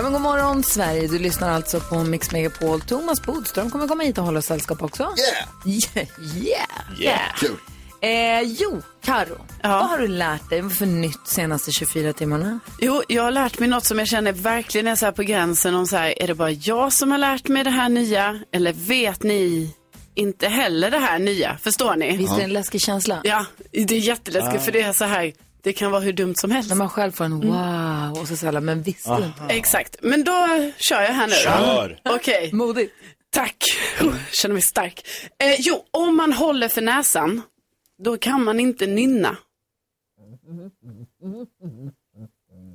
Ja, men god morgon Sverige, du lyssnar alltså på Mix Megapol. Thomas Bodström kommer komma hit och hålla sällskap också. Yeah! Yeah! yeah. Yeah. Kul. Eh, jo, Karo, vad har du lärt dig för nytt senaste 24 timmarna? Jo, jag har lärt mig något som jag känner verkligen är så här på gränsen om så här, är det bara jag som har lärt mig det här nya eller vet ni inte heller det här nya? Förstår ni? Visst är det en läskig känsla? Ja, det är jätteläskigt för det är så här, det kan vara hur dumt som helst. När man själv får en wow och så säger men visste du inte? Exakt, men då kör jag här nu. Kör. Okej, Modigt. tack. Oh, känner mig stark. Eh, jo, om man håller för näsan, då kan man inte nynna.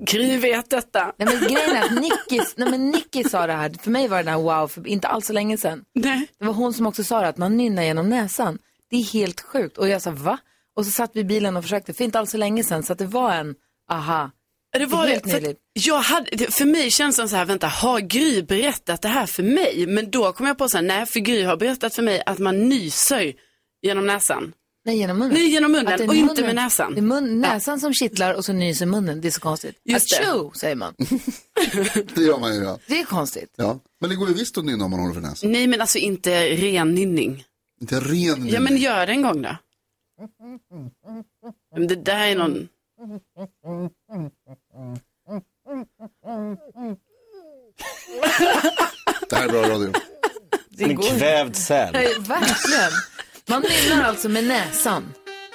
Gry vet detta. Nej men grejen är att Nicky, nej, men Nicky sa det här, för mig var det där wow för inte alls så länge sedan. Nej. Det var hon som också sa det, att man nynnar genom näsan. Det är helt sjukt. Och jag sa va? Och så satt vi i bilen och försökte, för inte alls så länge sedan, så att det var en aha. Det var det, för, jag hade, det- för mig känns det så här, vänta, har Gry berättat det här för mig? Men då kom jag på så här, nej, för Gry har berättat för mig att man nyser genom näsan. Nej, genom munnen. Nej, genom munnen det och inte munnen. med näsan. Det är mun, näsan som kittlar och så nyser munnen. Det är så konstigt. Just det. Achoo, säger man. Det gör man ju, ja. Det är konstigt. ja. Men det går ju visst att nynna om man håller för näsan. Nej, men alltså inte ren nynning. Inte ren Ja, men nynning. gör det en gång då. Men det där är någon... Det här är bra radio. Det En kvävd säl. Nej, Verkligen. Man nynnar alltså med näsan.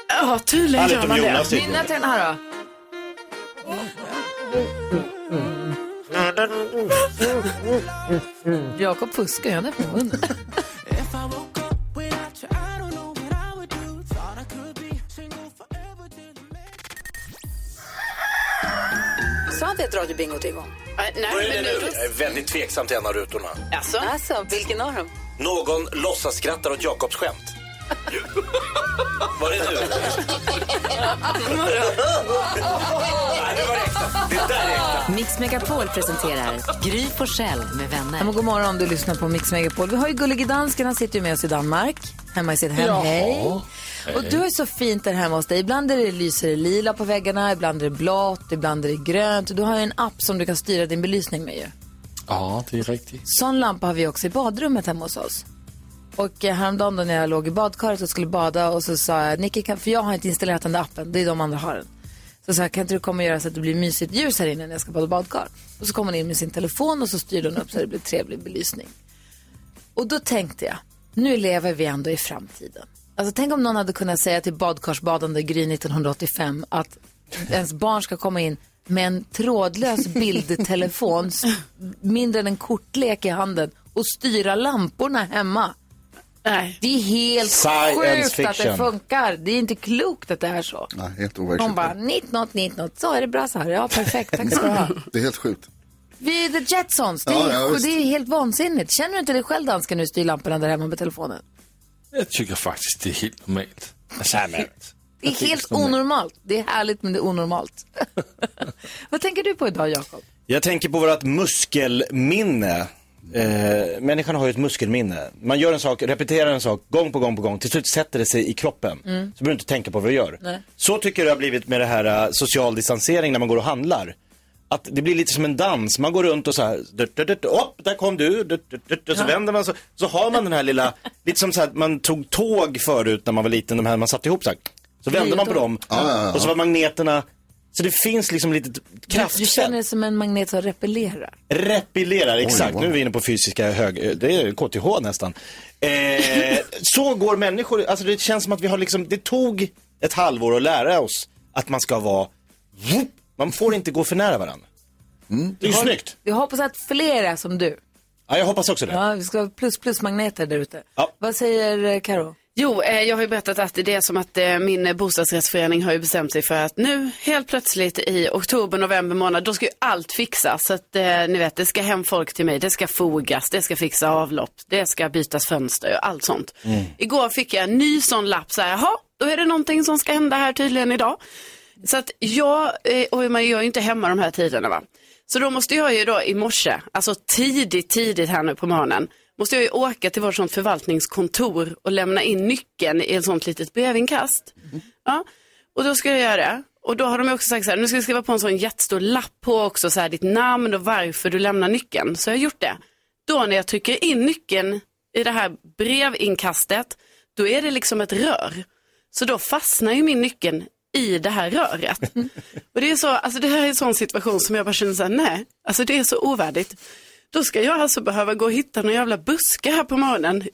Ja, tydligen gör man det. Nynna till den här då. Jakob fuskar han öppnar munnen. Vi att radiobingot igång? Nej, nej, men nu... Jag är väldigt tveksam till en av rutorna. Alltså, Alltså, vilken av dem? Någon låtsas skrattar åt Jakobs skämt. Var det nu? Det där är äkta. Mix Megapol presenterar Gry Forssell med Ja, vänner. men god morgon om du lyssnar på Mix Megapol. Vi har ju Gullige Dansken, han sitter ju med oss i Danmark. Hemma i sitt hem. Hej! Och du är så fint där hemma hos dig. Ibland är det lyser det lila på väggarna, ibland är det blått, ibland är det grönt. Du har ju en app som du kan styra din belysning med ju. Ja, det är riktigt. Sån lampa har vi också i badrummet hemma hos oss. Och eh, häromdagen då när jag låg i badkaret och skulle bada och så sa jag, Nicky, kan, för jag har inte installerat den där appen, det är de andra har den. Så sa jag, kan inte du komma och göra så att det blir mysigt ljus här inne när jag ska bada badkar? Och så kom hon in med sin telefon och så styrde hon upp så att det blev trevlig belysning. Och då tänkte jag, nu lever vi ändå i framtiden. Alltså tänk om någon hade kunnat säga till badkarsbadande Gry 1985 att ens barn ska komma in med en trådlös bildtelefon, mindre än en kortlek i handen och styra lamporna hemma nej. Det är helt Science sjukt att det fiction. funkar. Det är inte klokt att det är så. Nej, helt Hon bara, 19, 19, så är det bra så här. Ja, perfekt, tack ska du ha. Det är helt sjukt. Vi är The Jetsons, det är, Ja, ja, det är helt vansinnigt. Känner du inte dig själv dansken när du styr lamporna där hemma med telefonen? Jag tycker faktiskt det är helt normalt. Så här med. Det är helt onormalt. Det är härligt men det är onormalt. Vad tänker du på idag Jakob? Jag tänker på vårt muskelminne. Eh, människan har ju ett muskelminne. Man gör en sak, repeterar en sak gång på gång på gång. Till slut sätter det sig i kroppen. Så behöver du inte tänka på vad du gör. Nej. Så tycker jag det har blivit med det här eh, social distansering när man går och handlar. Att det blir lite som en dans. Man går runt och så här, dut, dut, dut, upp, där kom du, dut, dut, dut, och så vänder man så, så har man den här lilla, lite som så här, man tog tåg förut när man var liten, de här man satte ihop så här. Så vände man på dem Ja, ja, ja. och så var magneterna, så det finns liksom lite kraftfält. du känner det som en magnet som repellerar. Repellerar, exakt. wow. Nu är vi inne på fysiska hög... Det är KTH nästan. Eh, så går människor, alltså det känns som att vi har liksom, det tog ett halvår att lära oss att man ska vara, Man får inte gå för nära varandra. Det är ju snyggt. Vi hoppas att fler är som du. Ja, jag hoppas också det. Ja, vi ska ha plus plus magneter där ute. Ja. Vad säger eh, Karo? Jo, eh, jag har ju berättat att det är som att eh, min eh, bostadsrättsförening har ju bestämt sig för att nu helt plötsligt i oktober, november månad, då ska ju allt fixas. Så att eh, ni vet, det ska hem folk till mig, det ska fogas, det ska fixa avlopp, det ska bytas fönster och allt sånt. Igår fick jag en ny sån lapp, så här, jaha, då är det någonting som ska hända här tydligen idag. Så att jag, eh, och man gör ju inte hemma de här tiderna va. Så då måste jag ju då i morse, alltså tidigt, tidigt här nu på morgonen, måste jag ju åka till vårt sånt förvaltningskontor och lämna in nyckeln i ett sånt litet brevinkast. Ja, och då ska jag göra det. Och då har de också sagt så här, nu ska jag skriva på en sån jättestor lapp på också så här ditt namn och varför du lämnar nyckeln. Så jag har gjort det. Då när jag trycker in nyckeln i det här brevinkastet, då är det liksom ett rör. Så då fastnar ju min nyckeln i det här röret. Och det är så, alltså det här är en sån situation som jag bara känner så här, nej, alltså det är så ovärdigt. Då ska jag alltså behöva gå och hitta någon jävla buske här på morgonen,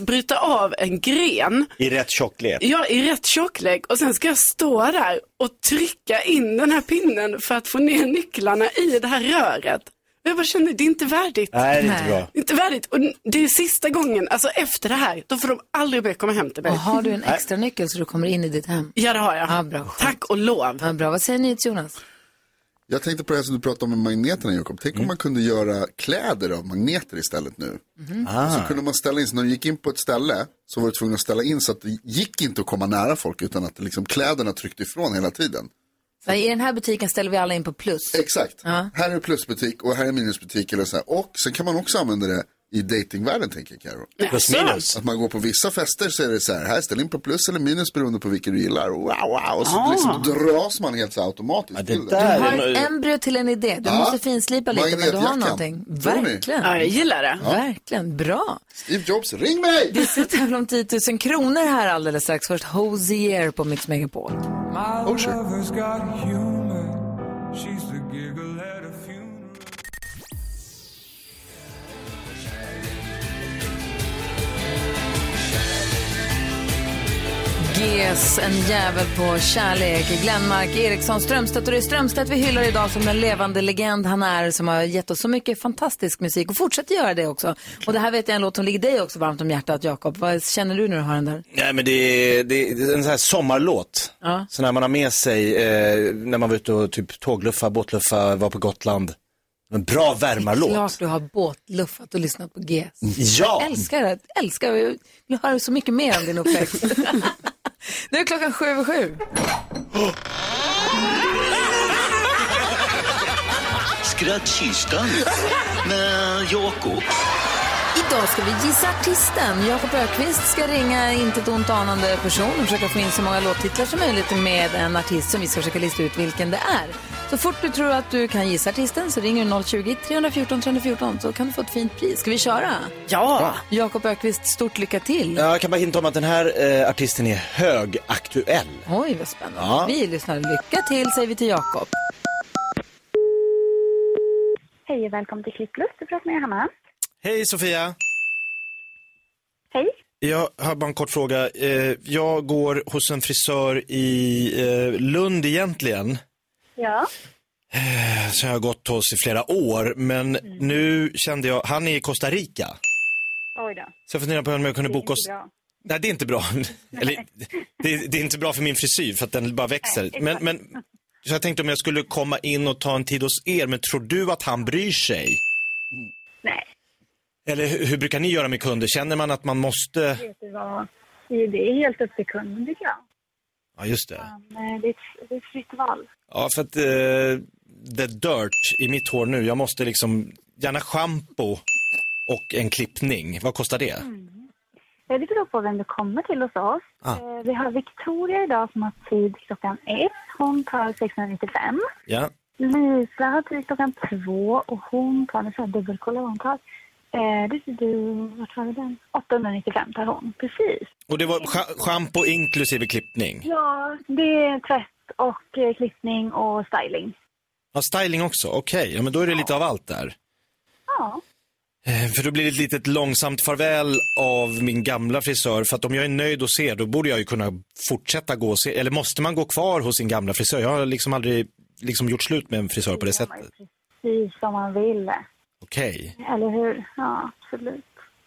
bryta av en gren, I rätt tjocklek. ja, i rätt tjocklek och sen ska jag stå där och trycka in den här pinnen för att få ner nycklarna i det här röret. Och jag bara känner, det är inte värdigt. Nej, det är inte Nej. bra. Det är Inte värdigt. Och det är sista gången, alltså efter det här, då får de aldrig mer komma hem till mig. Och har du en extra nyckel så du kommer in i ditt hem? Ja, det har jag. Ja, bra. Tack och lov. Ja, bra. Vad säger ni till Jonas? Jag tänkte på det här som du pratade om med magneterna Jakob. Tänk om man kunde göra kläder av magneter istället nu. Så kunde man ställa in, så när du gick in på ett ställe så var du tvungen att ställa in så att det gick inte att komma nära folk utan att liksom kläderna tryckte ifrån hela tiden. Så I den här butiken ställer vi alla in på plus. Exakt. Här är plusbutik och här är minusbutik eller så här. Och sen kan man också använda det i datingvärlden tänker jag Karo. Plus minus. Att man går på vissa fester så är det så här, här ställ in på plus eller minus beroende på vilken du gillar. Wow, wow. Och så liksom dras man helt så automatiskt Ja, till det där Du har är ett embryo till en idé. Du Ja. måste finslipa lite, men du har någonting. Verkligen. Ja, jag gillar det. Verkligen. Bra. Steve Jobs, ring mig! Vi ska tävla om 10 000 kronor här alldeles strax. Först Hosier på Mix Megapol. Oh, sure. GES, en jävel på kärlek. Glenmark Eriksson Strömstedt. Och det är Strömstedt vi hyllar idag som den levande legend han är som har gett oss så mycket fantastisk musik och fortsätter göra det också. Och det här vet jag är en låt som ligger dig också varmt om hjärtat, Jakob. Vad känner du när du hör den där? Nej men det är, det är en sån här sommarlåt. Ja. Så när man har med sig, eh, när man var ute och typ tågluffa, båtluffa, var på Gotland. En bra värmarlåt. Klart du har båtluffat och lyssnat på GES. Ja! Älskar det, älskar det. Jag vill höra så mycket mer om din uppväxt. nu är klockan sju över sju. Skrattkistan med Jakob. Idag ska vi gissa artisten. Jakob Ökvist ska ringa inte ett ont anande person och försöka få in så många låttitlar som möjligt med en artist som vi ska försöka lista ut vilken det är. Så fort du tror att du kan gissa artisten så ringer du 020-314 314 så kan du få ett fint pris. Ska vi köra? Ja. Jakob Ökvist, stort lycka till. Ja, Jag kan bara hinta om att den här eh, artisten är högaktuell. Oj, vad spännande. Ja. Vi lyssnar. Lycka till säger vi till Jakob. Hej och välkommen till Klipplust. Du pratar med Hanna. Hej Sofia! Hej. Jag har bara en kort fråga. Eh, jag går hos en frisör i eh, Lund egentligen. Ja. eh, Som jag har gått hos i flera år. Men nu kände jag, han är i Costa Rica. Oj då. Så jag funderar på om jag kunde boka oss. Nej, det är inte bra. Eller, det, det är inte bra för min frisyr för att den bara växer. Nej, men, men, så jag tänkte om jag skulle komma in och ta en tid hos er, men tror du att han bryr sig? Eller hur, hur brukar ni göra med kunder? Känner man att man måste... vet du vad? Det är helt upp till kunden tycker jag. Ja, just det. Men, eh, det, är det är ett fritt val. Ja, för att eh, the dirt i mitt hår nu, jag måste liksom, gärna schampo och en klippning. Vad kostar det? Eh, Det beror på vem du kommer till hos oss. Ah. Eh, Vi har Victoria idag som har tid klockan ett. Hon tar 695. Ja. Lisa har tid klockan två och hon tar, nu får jag dubbelkolla vad hon tar. Eh, det ser du, vart har vi den? 895 tar hon, precis. Och det var scha- schampo inklusive klippning? Ja, det är tvätt och eh, klippning och styling. Ja, styling också. Okej, ja, men då är det lite av allt där. Ja, Eh, För då blir det ett litet långsamt farväl av min gamla frisör. För att om jag är nöjd hos er, då borde jag ju kunna fortsätta gå och se. Eller måste man gå kvar hos sin gamla frisör? Jag har liksom aldrig liksom gjort slut med en frisör på det sättet? Precis som man vill. Okej. Eller hur? Ja, absolut.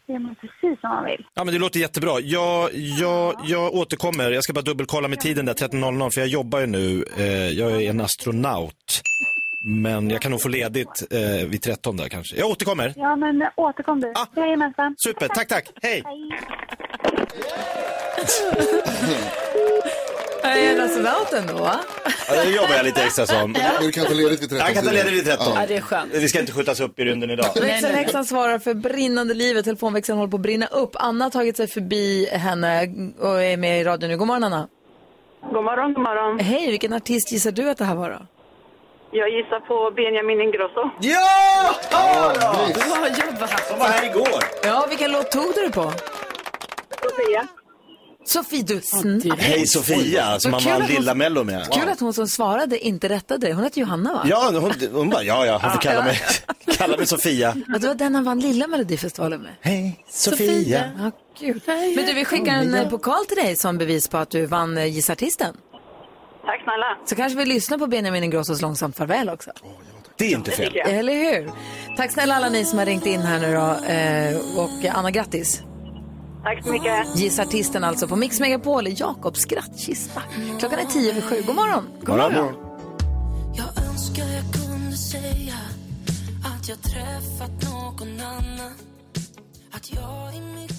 Det gör man precis som man vill. Ja men det låter jättebra. Jag, jag, jag återkommer, jag ska bara dubbelkolla med tiden där 13.00 för jag jobbar ju nu, eh, jag är en astronaut. Men jag kan nog få ledigt eh, vid 13 där kanske. Jag återkommer. Ja, men återkom du. Ah. Jajamensan. Super, tack tack. Hej. Jag är en astronaut ändå va? Ja, det jobbar jag lite extra som. Men du kan ta ledigt vid 13. Jag kan ta ledigt vid 13. Ja, det är skönt. Vi ska inte skjutas upp i rymden idag. Växelhäxan svarar för brinnande livet. Telefonväxeln håller på att brinna upp. Anna har tagit sig förbi henne och är med i radion nu. God morgon Anna. God morgon, god morgon. Hej, vilken artist gissar du att det här var då? Jag gissar på Benjamin Ingrosso. Ja! Bra jobbat! Som var här igår. Ja, vilken låt tog du på? Sofia. Sofie, du är snabb. Hej Sofia, som man vann Lilla Mello med. Kul att hon som svarade inte rättade dig. Hon heter Johanna va? Ja, hon, hon bara, ja, ja, hon får kalla mig, kalla mig Sofia. Ja, det var den han vann Lilla Melodifestivalen med. Hej, Sofia. Ja, gud. Men du, vi skickar en eh, pokal till dig som bevis på att du vann eh, Gissartisten. Tack snälla. Så kanske vi lyssnar på Benjamin Ingrossos Långsamt farväl också. Det är inte fel. Eller hur? Tack snälla alla ni som har ringt in här nu då. Eh, och Anna, grattis. Tack så mycket. Gissartisten alltså på Mix Megapol, Jakobs skrattkista. Klockan är tio över sju. God morgon. God morgon. Jag önskar jag kunde säga att jag träffat någon annan Att jag är mycket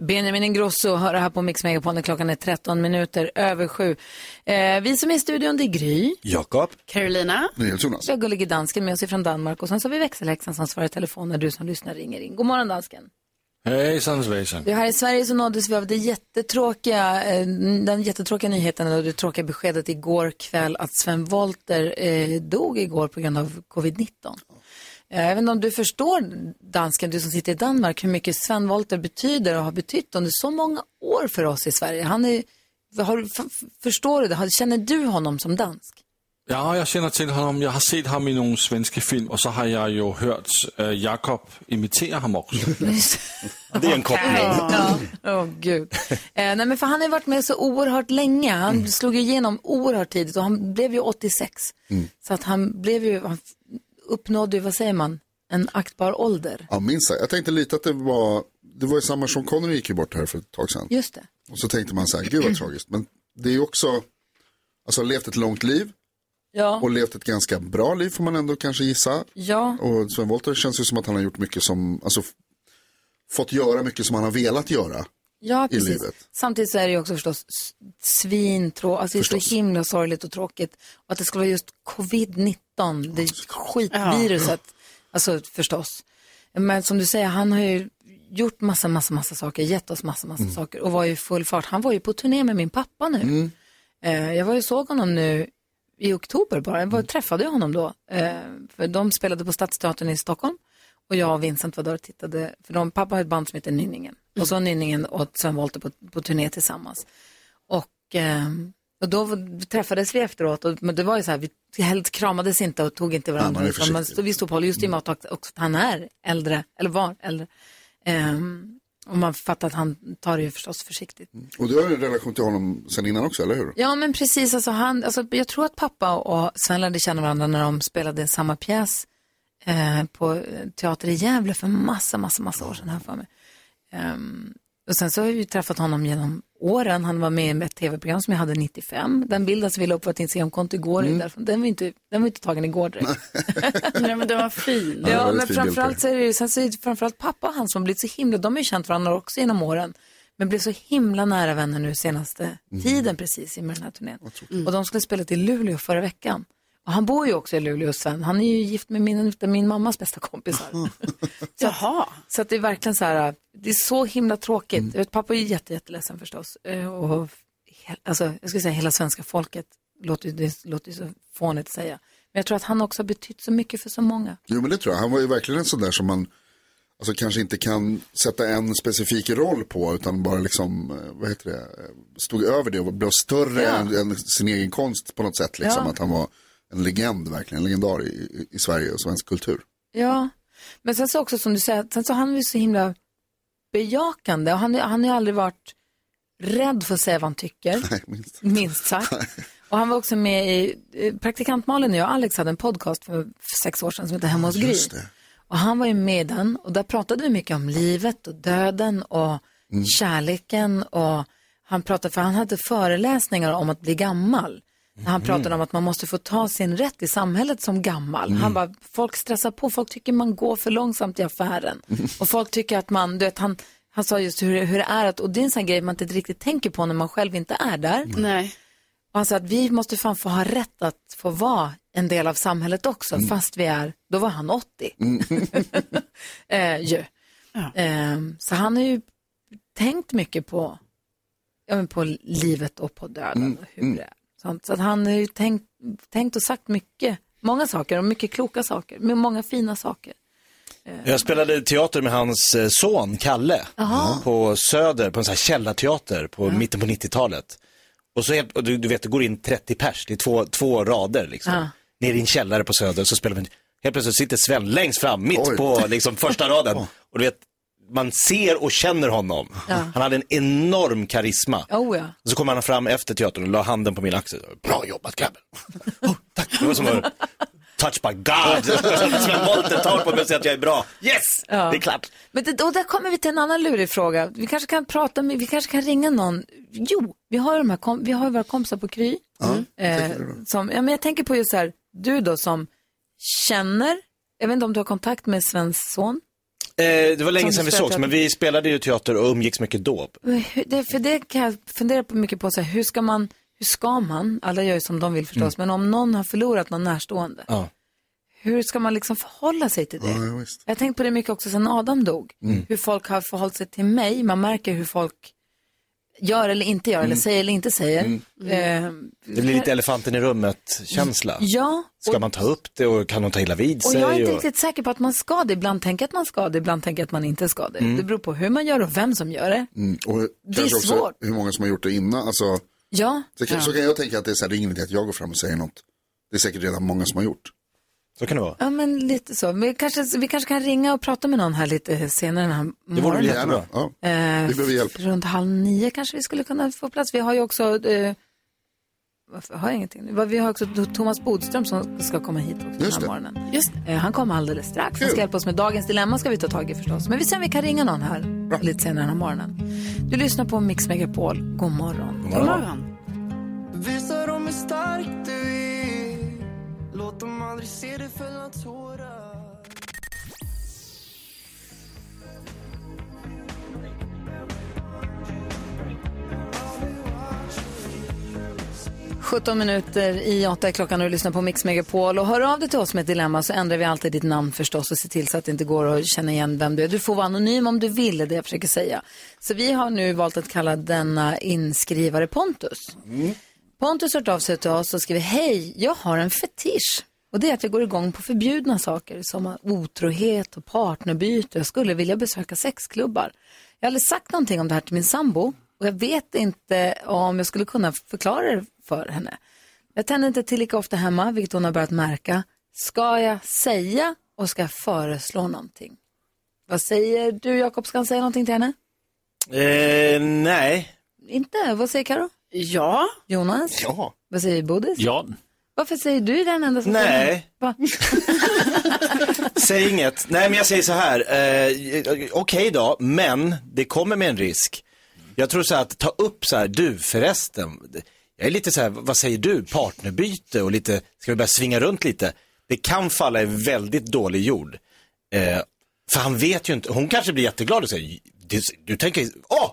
Benjamin Ingrosso hör det här på Mix Megapol. Klockan är 13 minuter över sju. Eh, vi som är i studion, det är Gry. Jakob. Carolina. Jonas. Vi har gullige dansken med oss från Danmark och sen så har vi växelhäxan som svarar i telefon när du som lyssnar ringer in. God morgon dansken. Hejsan svejsan. Du, här i Sverige så nåddes vi av det jättetråkiga, eh, den jättetråkiga nyheten och det tråkiga beskedet igår kväll att Sven Wollter eh, dog igår på grund av covid-19. Jag vet inte om du förstår, dansken, du som sitter i Danmark, hur mycket Sven Wollter betyder och har betytt under så många år för oss i Sverige. Han är, har, förstår du det? Känner du honom som dansk? Ja, jag känner till honom. Jag har sett honom i någon svenska film och så har jag ju hört äh, Jakob imitera honom också. Det är en koppling. Ja, åh gud. Eh, nej, men för han har varit med så oerhört länge. Han slog ju igenom oerhört tidigt och han blev ju 86. Så att han blev ju, han uppnådde vad säger man, en aktbar ålder. Ja, minst sagt. Jag tänkte lite att det var, det var ju samma som Connery gick ju bort här för ett tag sedan. Just det. Och så tänkte man så här, gud vad tragiskt. Men det är ju också, alltså levt ett långt liv Ja. och levt ett ganska bra liv får man ändå kanske gissa. Ja. Och Sven Wollter känns ju som att han har gjort mycket som, alltså fått göra mycket som han har velat göra. Ja, i precis. livet. Samtidigt så är det ju också förstås svintråkigt, alltså det är så Förstås. himla sorgligt och tråkigt. Och att det skulle vara just covid-19, det skitviruset, alltså förstås. Men som du säger, han har ju gjort massa, massa, massa saker, gett oss massa, massa saker och var ju i full fart. Han var ju på turné med min pappa nu. Eh, jag var ju såg honom nu i oktober bara, jag var, träffade jag honom då. Eh, för de spelade på Stadsteatern i Stockholm och jag och Vincent var där och tittade, för de, pappa har ett band som heter Nynningen. Och så Nynningen och Sven Wollter på, på turné tillsammans. Och, eh, och då träffades vi efteråt, och, men det var ju så här, vi helt kramades inte och tog inte varandra. är utan man, försiktig. vi stod på håll, just i och med att också han är äldre, eller var äldre. Ehm, och man fattar att han tar det ju förstås försiktigt. Och du har en relation till honom sen innan också, eller hur? Ja, men precis. Alltså han, alltså, jag tror att pappa och Sven lärde känna varandra när de spelade samma pjäs eh, på teater i Gävle för massa, massa, massa år sedan här för mig. Ehm, och sen så har vi ju träffat honom genom åren. Han var med i ett tv-program som jag hade 95. Den bilden som vi la upp på ett Instagramkonto igår, Mm. därifrån, den, var inte, den var inte tagen igår direkt. Nej, men den var fin. Ja, Ja, men framförallt så är det ju, sen så är det framförallt pappa och han som blivit så himla, de har ju känt varandra också genom åren, men blev så himla nära vänner nu senaste tiden precis i med den här turnén. Och de skulle spela till Luleå förra veckan. Och han bor ju också i Luleå, Sven. Han är ju gift med min, min mammas bästa kompisar. så, att, så att det är verkligen så här, det är så himla tråkigt. Jag vet, pappa är ju jätte, jätteledsen förstås. Eh, Och, alltså, jag skulle säga hela svenska folket, låter, det låter ju så fånigt att säga. Men jag tror att han också har betytt så mycket för så många. Jo men det tror jag. Han var ju verkligen en sån där som man, alltså, kanske inte kan sätta en specifik roll på utan bara liksom, eh, vad heter det, eh, stod över det och blev större Ja. än, än sin egen konst på något sätt. Liksom. Ja. Att han var en legend verkligen, en legendar i, i, Sverige och svensk kultur. Ja, men sen så också som du säger, sen så han är ju så himla bejakande och han, han har ju aldrig varit rädd för att säga vad han tycker. Nej, minst. minst sagt. Och han var också med i, eh, praktikant Malin och jag, Alex hade en podcast för, sex år sedan som heter Hemma hos Gry. Och han var ju med i den och där pratade vi mycket om livet och döden och Mm. kärleken och han pratade, för han hade föreläsningar om att bli gammal. Han Mm. pratade om att man måste få ta sin rätt i samhället som gammal. Han bara, folk stressar på, folk tycker man går för långsamt i affären. Och folk tycker att man, du vet, han, han sa just hur, hur det är att, och det är en sån grej man inte riktigt tänker på när man själv inte är där. Nej. Och han sa att vi måste fan få ha rätt att få vara en del av samhället också, fast vi är, då var han 80. eh, ju. Eh, så han har ju tänkt mycket på, ja, men på livet och på döden och hur det är. Sånt. Så att han har ju tänkt, tänkt och sagt mycket, många saker och mycket kloka saker, med många fina saker. Jag spelade teater med hans eh, son Kalle Jaha. på Söder, på en sån här källarteater på mitten på 90-talet. Och så helt, och du, du vet, det går in 30 pers, det är två, två rader liksom. Ja. Ner i en källare på Söder så spelar vi, helt plötsligt sitter Sven längst fram, mitt Oj. på liksom första raden. Och du vet, man ser och känner honom. Han hade en enorm karisma. Oh ja. Så kom han fram efter teatern och la handen på min axel. Bra jobbat grabben. Oh, tack. Det var som att touch by God. Sven Wollter tar på mig och säger att jag är bra. Yes, det är klart. Men det, och där kommer vi till en annan lurig fråga. Vi kanske kan prata med, vi kanske kan ringa någon. Jo, vi har ju de här, kom, vi har ju våra kompisar på Kry. eh, som, ja, men jag tänker på just så här, du då som känner, jag vet inte om du har kontakt med Svens son? Eh, det var länge sedan vi sågs, men vi spelade ju teater och umgicks mycket då. Det, för det kan jag fundera på mycket på, så här, hur ska man, hur ska man, alla gör ju som de vill förstås, men om någon har förlorat någon närstående, Ja. hur ska man liksom förhålla sig till det? Ja, ja, visst. Jag har tänkt på det mycket också sedan Adam dog. Hur folk har förhållit sig till mig. Man märker hur folk gör eller inte gör, eller säger eller inte säger. Eh, Det blir lite elefanten i rummet-känsla. Ja, Ska man ta upp det och kan de ta illa vid och sig? jag är inte och... riktigt säker på att man ska det. Ibland tänker jag att man ska det, ibland tänker jag att man inte ska det. Det beror på hur man gör och vem som gör det. Mm. Och är kanske också svårt. hur många som har gjort det innan. Alltså, Ja, så, kan, så kan jag tänka att det är så här, det är ingen idé att jag går fram och säger något. Det är säkert redan många som har gjort. Så kan det vara. ja men lite så. Vi kanske, vi kanske kan ringa och prata med någon här lite senare den här Det vore morgonen. jättebra. Ja. Eh, Vi behöver hjälp. Runt halv nio kanske vi skulle kunna få plats. Vi har ju också, eh, varför har jag ingenting? Vi har också Thomas Bodström som ska komma hit också den Just här det. morgonen. Just Eh, han kommer alldeles strax. Han ska hjälpa oss med dagens dilemma ska vi ta tag i förstås. Men vi ser om vi kan ringa någon här lite senare den här morgonen. Du lyssnar på Mix Megapol. God morgon. God morgon. Visa dem hur stark du är Låt dem aldrig se dig fälla tårar 17 minuter i 8 är klockan och du lyssnar på Mix Megapol. Och hör av dig till oss med ett dilemma så ändrar vi alltid ditt namn förstås och ser till så att det inte går att känna igen vem du är. Du får vara anonym om du vill, är det jag försöker säga. Så vi har nu valt att kalla denna inskrivare Pontus. Pontus har hört av sig till oss och skriver, hej, jag har en fetisch. Och det är att vi går igång på förbjudna saker som otrohet och partnerbyte. Jag skulle vilja besöka sexklubbar. Jag har aldrig sagt någonting om det här till min sambo och jag vet inte om jag skulle kunna förklara det för henne. Jag tänder inte till lika ofta hemma, vilket hon har börjat märka. Ska jag säga och ska jag föreslå någonting? Vad säger du Jakob, ska han säga någonting till henne? Eh, nej. Inte? Vad säger Karo? Ja. Jonas? Ja. Vad säger Bodis? Ja. Varför säger du den enda som Nej. Säg inget. Nej, men jag säger så här. Eh, Okej då, men det kommer med en risk. Jag tror så här att ta upp så här, du förresten. Jag är lite så här, vad säger du, partnerbyte och lite, ska vi börja svinga runt lite? Det kan falla i väldigt dålig jord. Eh, för han vet ju inte, hon kanske blir jätteglad och säger, du, du tänker, åh!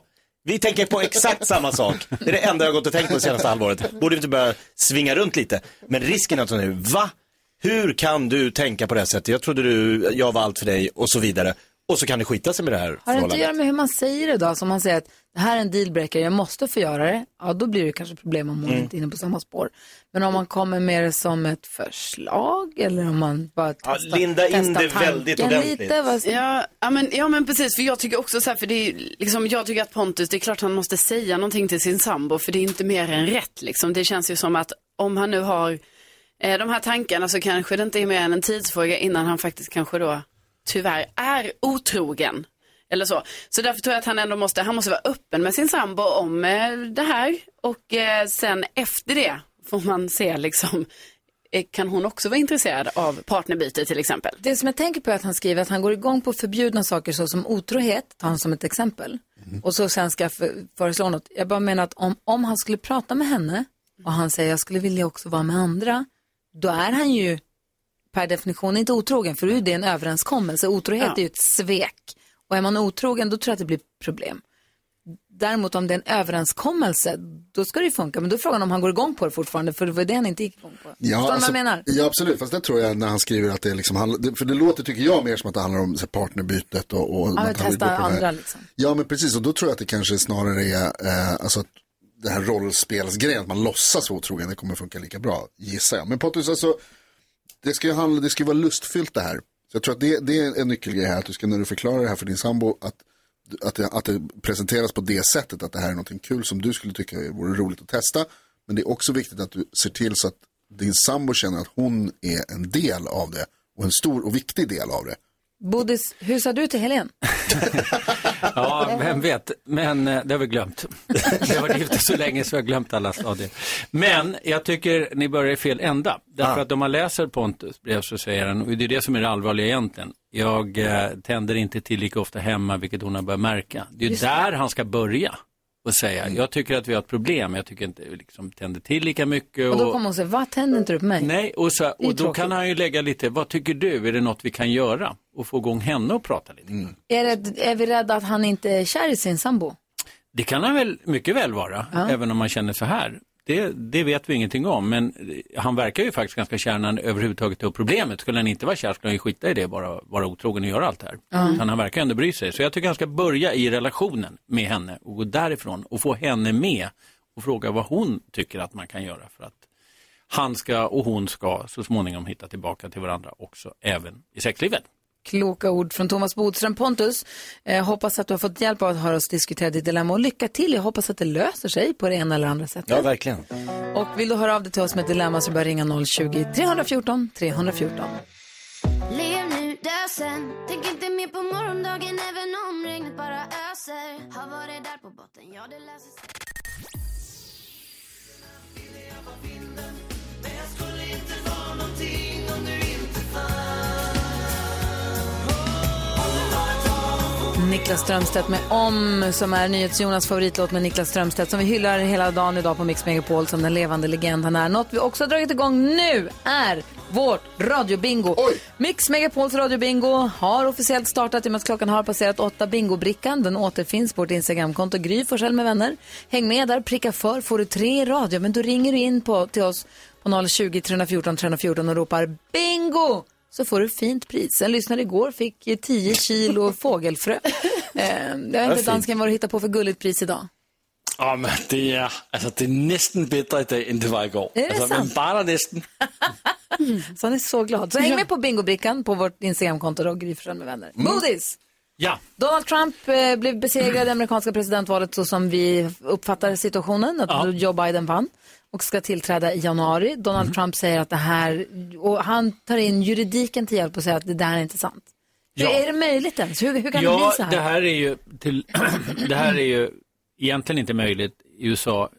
Vi tänker på exakt samma sak. Det är det enda jag har gått och tänkt på det senaste halvåret. Borde vi inte börja svinga runt lite? Men risken är att hon nu, va? Hur kan du tänka på det här sättet? Jag trodde du, jag var allt för dig och så vidare. Och så kan det skita sig med det här Har det inte att göra med hur man säger det då? Som man säger att det här är en dealbreaker, jag måste få göra det. Ja, då blir det kanske problem om hon Mm. inte är inne på samma spår. Men om man kommer med det som ett förslag eller om man bara Ja, testar, linda in det väldigt tanken ordentligt. Lite, vad... Ja, ja, men, ja men precis, för jag tycker också så här, för det är liksom, jag tycker att Pontus, det är klart han måste säga någonting till sin sambo, för det är inte mer än rätt liksom. Det känns ju som att om han nu har eh, de här tankarna så kanske det inte är mer än en tidsfråga innan han faktiskt kanske då tyvärr är otrogen. Eller så. Så därför tror jag att han ändå måste, han måste vara öppen med sin sambo om eh, det här. Och eh, sen efter det får man se liksom, eh, kan hon också vara intresserad av partnerbyte till exempel? Det som jag tänker på är att han skriver att han går igång på förbjudna saker såsom otrohet, tar han som ett exempel. Och så sen ska jag för, föreslå något. Jag bara menar att om, om han skulle prata med henne och han säger jag skulle vilja också vara med andra, då är han ju per definition inte otrogen, för då är det en överenskommelse. Otrohet Ja. är ju ett svek. Och är man otrogen, då tror jag att det blir problem. Däremot om det är en överenskommelse, då ska det ju funka. Men då är frågan om han går igång på det fortfarande, för det var det han inte gick igång på. Förstår du vad jag menar? Ja, absolut. Fast det tror jag när han skriver att det är liksom, handlar- för det låter tycker jag mer som att det handlar om så partnerbytet och, och Ja, testa andra liksom. Ja, men precis. Och då tror jag att det kanske snarare är, eh, alltså att det här rollspelsgrejen, att man låtsas vara otrogen, det kommer funka lika bra, gissar jag. Men Pontus, alltså, det ska ju handla, det ska vara lustfyllt det här. Så jag tror att det, det är en nyckelgrej här, att du ska när du förklarar det här för din sambo, att, att, det, att det presenteras på det sättet, att det här är någonting kul som du skulle tycka vore roligt att testa. Men det är också viktigt att du ser till så att din sambo känner att hon är en del av det och en stor och viktig del av det. Bodis, hur sa du till Helene? Ja, vem vet. Men eh, det har vi glömt. Det har varit gifta så länge så jag har glömt alla stadier. Men jag tycker ni börjar i fel ända. Därför att om man läser Pontus brev så säger han, och det är det som är det allvarliga egentligen, jag eh, tänder inte till lika ofta hemma, vilket hon har börjat märka. Det är ju det. där han ska börja och säga, jag tycker att vi har ett problem, jag tycker inte vi liksom tänder till lika mycket. Och då kommer hon säga, vad tänder inte du på mig? Nej, och, så, och då tråkigt. kan han ju lägga lite, vad tycker du, är det något vi kan göra? Och få igång henne att prata lite. Är, det, är vi rädda att han inte är kär i sin sambo? Det kan han väl mycket väl vara, Ja. även om man känner så här. Det, det vet vi ingenting om, men han verkar ju faktiskt ganska kär när han överhuvudtaget upp problemet. Skulle han inte vara kär skulle han ju skita i det, bara vara otrogen och göra allt det här. Ja. Utan han verkar ändå bry sig. Så jag tycker han ska börja i relationen med henne och gå därifrån och få henne med och fråga vad hon tycker att man kan göra för att han ska och hon ska så småningom hitta tillbaka till varandra också, även i sexlivet. Kloka ord från Thomas Bodström. Pontus, eh, hoppas att du har fått hjälp av att höra oss diskutera ditt dilemma och lycka till. Jag hoppas att det löser sig på det ena eller andra sättet. Ja, verkligen. Och vill du höra av dig till oss med ett dilemma så bör ringa 020-314 314. Lev nu, dö sen Tänk inte mer på morgondagen även om regnet bara öser Har varit där på botten, ja det löser sig Niklas Strömstedt med Om som är NyhetsJonas favoritlåt med Niklas Strömstedt som vi hyllar hela dagen idag på Mix Megapol som den levande legend han är. Något vi också har dragit igång nu är vårt radiobingo. Mix Megapols radiobingo har officiellt startat i och med att klockan har passerat åtta bingobrickan. Den återfinns på vårt Instagramkonto Gry Forssell med vänner. Häng med där, pricka för får du tre i radio. Men då ringer du in på, till oss på 020 314 314 och ropar bingo! Så får du fint pris. En lyssnare igår fick ju 10 kilo fågelfrö. Eh, jag vet inte dansken vad du hittar på för gulligt pris idag. Ja, men det är, alltså, det är nästan bättre idag än det var igår. Är det alltså, sant? men bara nästan. Så han är så glad. Så häng med på bingobrickan på vårt Instagramkonto då, Gry med vänner. Bodis! Ja. Donald Trump eh, blev besegrad i amerikanska presidentvalet så som vi uppfattar situationen, att Ja. Joe Biden vann och ska tillträda i januari. Donald Trump säger att det här, och han tar in juridiken till hjälp och säger att det där är inte sant. Ja. Hur är det möjligt ens? Hur, hur kan det bli ja, så här? det här är ju till, det här är ju egentligen inte möjligt i USA,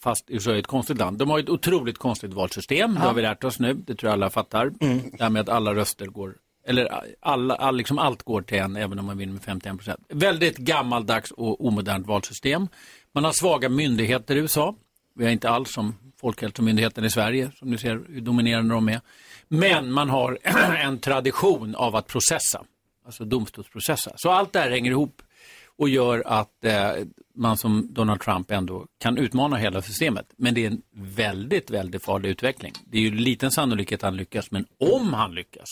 fast USA är ett konstigt land. De har ett otroligt konstigt valsystem, det Ja. har vi lärt oss nu, det tror jag alla fattar. Det här med att alla röster går, eller alla, all, liksom allt går till en, även om man vinner med 51 procent. Väldigt gammaldags och omodernt valsystem. Man har svaga myndigheter i USA. Vi har inte alls som Folkhälsomyndigheten i Sverige, som ni ser hur dominerande de är. Men man har en tradition av att processa, alltså domstolsprocessa. Så allt det här hänger ihop och gör att eh, man som Donald Trump ändå kan utmana hela systemet. Men det är en väldigt, väldigt farlig utveckling. Det är ju liten sannolikhet att han lyckas, men om han lyckas,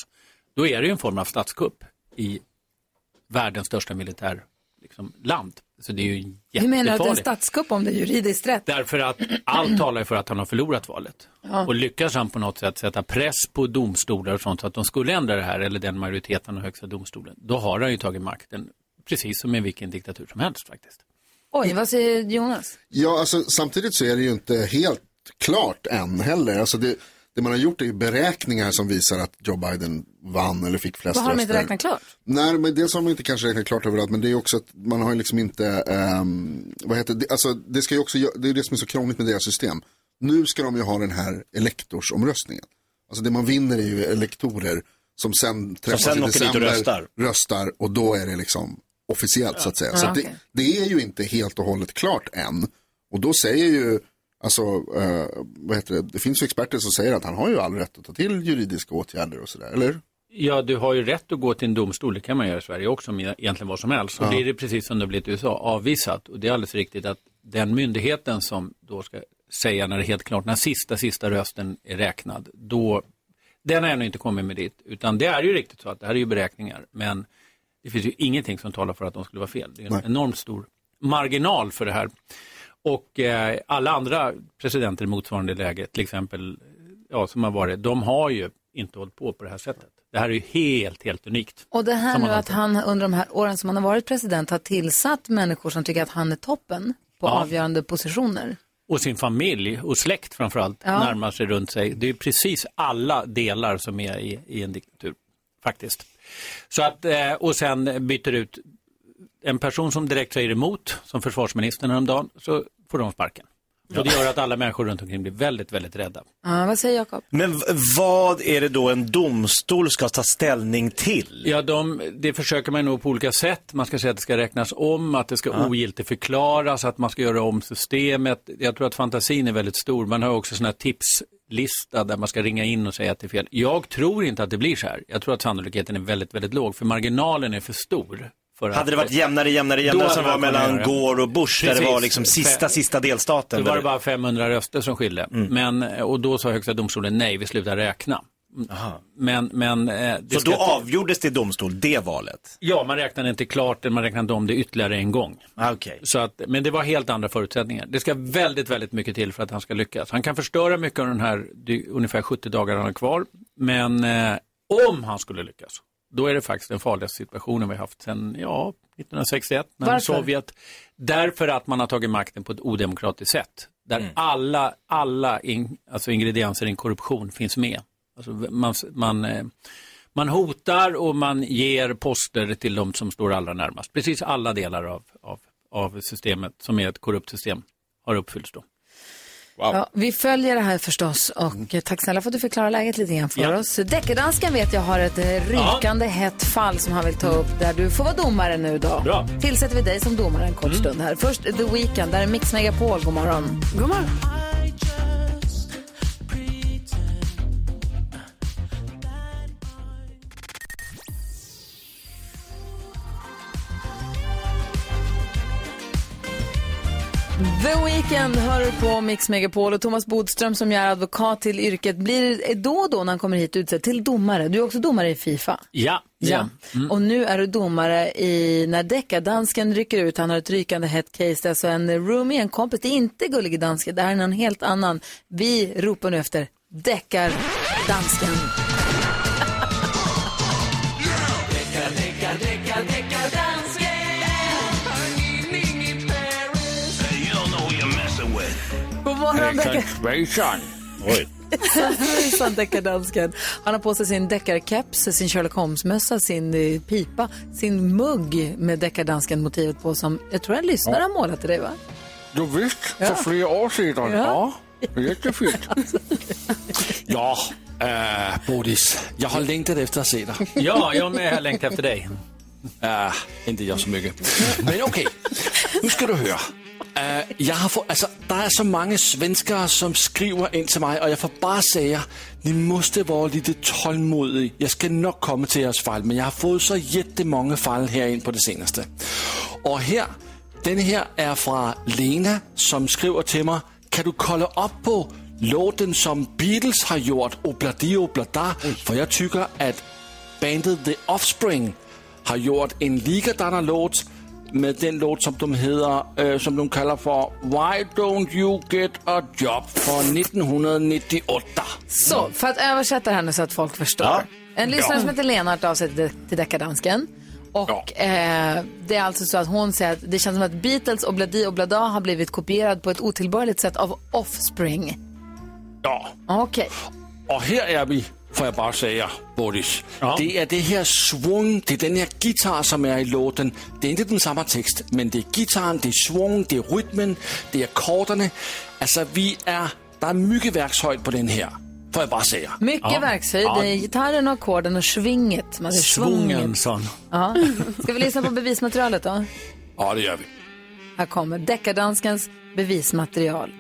då är det ju en form av statskupp i världens största militär liksom, land. Så det är ju menar du att det är en jättefarligt. statskupp om det är juridiskt rätt? Därför att allt talar för att han har förlorat valet. Ja. Och lyckas han på något sätt sätta press på domstolar och sånt så att de skulle ändra det här, eller den majoriteten av högsta domstolen, då har han ju tagit makten, precis som i vilken diktatur som helst faktiskt. Oj, vad säger Jonas? Ja, alltså samtidigt så är det ju inte helt klart än heller. Alltså det, det man har gjort är ju beräkningar som visar att Joe Biden vann eller fick flest Vad har de inte röster. räknat klart? Nej, men dels har man inte kanske räknat klart överallt, men det är också att man har ju liksom inte, ehm, vad heter det, alltså det ska ju också, det är det som är så krångligt med deras system. Nu ska de ju ha den här elektorsomröstningen. Alltså det man vinner är ju elektorer som sen träffas sen i dit och december, röstar. röstar och då är det liksom officiellt så att säga. Ja, så okej. det, det är ju inte helt och hållet klart än. Och då säger ju, alltså, eh, vad heter det, det finns ju experter som säger att han har ju all rätt att ta till juridiska åtgärder och sådär, eller? Ja, du har ju rätt att gå till en domstol, det kan man göra i Sverige också med egentligen vad som helst. Så Ja. blir det precis som det blivit i USA, avvisat. Och det är alldeles riktigt att den myndigheten som då ska säga när det är helt klart, när sista, sista rösten är räknad, då, den har ännu inte kommit med dit. Utan det är ju riktigt så att det här är ju beräkningar, men det finns ju ingenting som talar för att de skulle vara fel. Det är en Nej. enormt stor marginal för det här. Och eh, alla andra presidenter i motsvarande läge, till exempel, ja, som har varit, de har ju inte hållit på på det här sättet. Det här är ju helt, helt unikt. Och det här nu att han under de här åren som han har varit president har tillsatt människor som tycker att han är toppen på Ja. avgörande positioner. Och sin familj och släkt framförallt Ja. närmar sig runt sig. Det är precis alla delar som är i, i en diktatur, faktiskt. Så att, eh, och sen byter ut en person som direkt säger emot, som försvarsministern häromdagen, så får de sparken. Och det gör att alla människor runt omkring blir väldigt, väldigt rädda. Ja, vad säger Jakob? Men vad är det då en domstol ska ta ställning till? Ja, de, det försöker man nog på olika sätt. Man ska säga att det ska räknas om, att det ska Ja. ogiltigförklaras, att man ska göra om systemet. Jag tror att fantasin är väldigt stor. Man har också sådana här tipslista där man ska ringa in och säga att det är fel. Jag tror inte att det blir så här. Jag tror att sannolikheten är väldigt, väldigt låg, för marginalen är för stor. Hade det varit jämnare, jämnare, jämnare som var mellan. Gore och Bush, där det Precis. var liksom sista, sista delstaten. Då var det bara 500 röster som skilde. Mm. Men, och då sa högsta domstolen nej, vi slutar räkna. Men, men, eh, Så då avgjordes det i domstol, det valet? Ja, man räknade inte klart det, man räknade om det ytterligare en gång. Ah, Okay. Så att, men det var helt andra förutsättningar. Det ska väldigt, väldigt mycket till för att han ska lyckas. Han kan förstöra mycket av den här, ungefär 70 dagar han har kvar. Men eh, om han skulle lyckas, då är det faktiskt den farligaste situationen vi har haft sedan, ja, 1961, när Varför? Sovjet. Därför att man har tagit makten på ett odemokratiskt sätt. Där alla, alla in, alltså ingredienser i en korruption finns med. Alltså man, man, eh, man hotar och man ger poster till de som står allra närmast. Precis alla delar av, av, av systemet som är ett korrupt system har uppfyllts då. Ja, vi följer det här förstås och eh, tack snälla för att du förklarar läget lite grann för Ja. oss. Deckardansken vet jag har ett eh, rykande hett fall som han vill ta upp där du får vara domare nu då. Bra. Tillsätter vi dig som domare en kort Mm. stund här. Först The Weeknd, där är Mix Megapol. God morgon. God morgon. The Weeknd hör på Mix Megapol och Thomas Bodström som är advokat till yrket blir då och då när han kommer hit utsedd till domare. Du är också domare i Fifa. Ja. Ja. Mm. Och nu är du domare i när deckardansken rycker ut. Han har ett rykande hett case. Det är alltså en roomie, en kompis. Det är inte gullige dansken. Det här är någon helt annan. Vi ropar nu efter deckardansken. Morgon, deckar... Oj. Hejsan deckardansken. Han har på sig sin deckarkeps, sin Sherlock Holmes-mössa, sin eh, pipa, sin mugg med deckardansken-motivet på som jag tror en lyssnare har målat till dig va? Jo, visst, Ja. för flera år sedan. Ja. Ja, jättefint. ja, äh, Bodis, jag har längtat efter att se dig. Ja, jag med har längtat efter dig. Äh, inte jag så mycket. Men okej, nu ska du höra. Øh, uh, jag har fått, alltså, det är så många svenskar som skriver in till mig och jag får bara säga, ni måste vara lite tålmodiga. Jag ska nog komma till ers fall, men jag har fått så jättemånga fall här in på det senaste. Och här, den här är från Lena som skriver till mig, kan du kolla upp på låten som Beatles har gjort, Obladi Oblada, för jag tycker att bandet The Offspring har gjort en likadan låt med den låt som de heter, øh, som de kallar för Why Don't You Get A Job från 1998. Så, för att översätta henne så att folk förstår. Ja. En lyssnare Ja. som heter Lena har hört av sig till, Deckardansken. Och eh, det är alltså så att hon säger att det känns som att Beatles och Bladi och Blada har blivit kopierad på ett otillbörligt sätt av Offspring. Ja. Okej. Och här är vi, får jag bara säga, Boris. Det är det här svung, det är den här gitarr som är i låten. Det är inte den samma text, men det är gitarren, det är svung, det är rytmen, det är ackorderna. Alltså vi är, det är mycket verkshöjd på den här, får jag bara säga. Mycket verkshöjd. Det är gitarren och ackorden och svinget. Man är Svungen, sa han. Ja. Ska vi lyssna på bevismaterialet då? Ja, det gör vi. Här kommer Deckardanskens bevismaterial.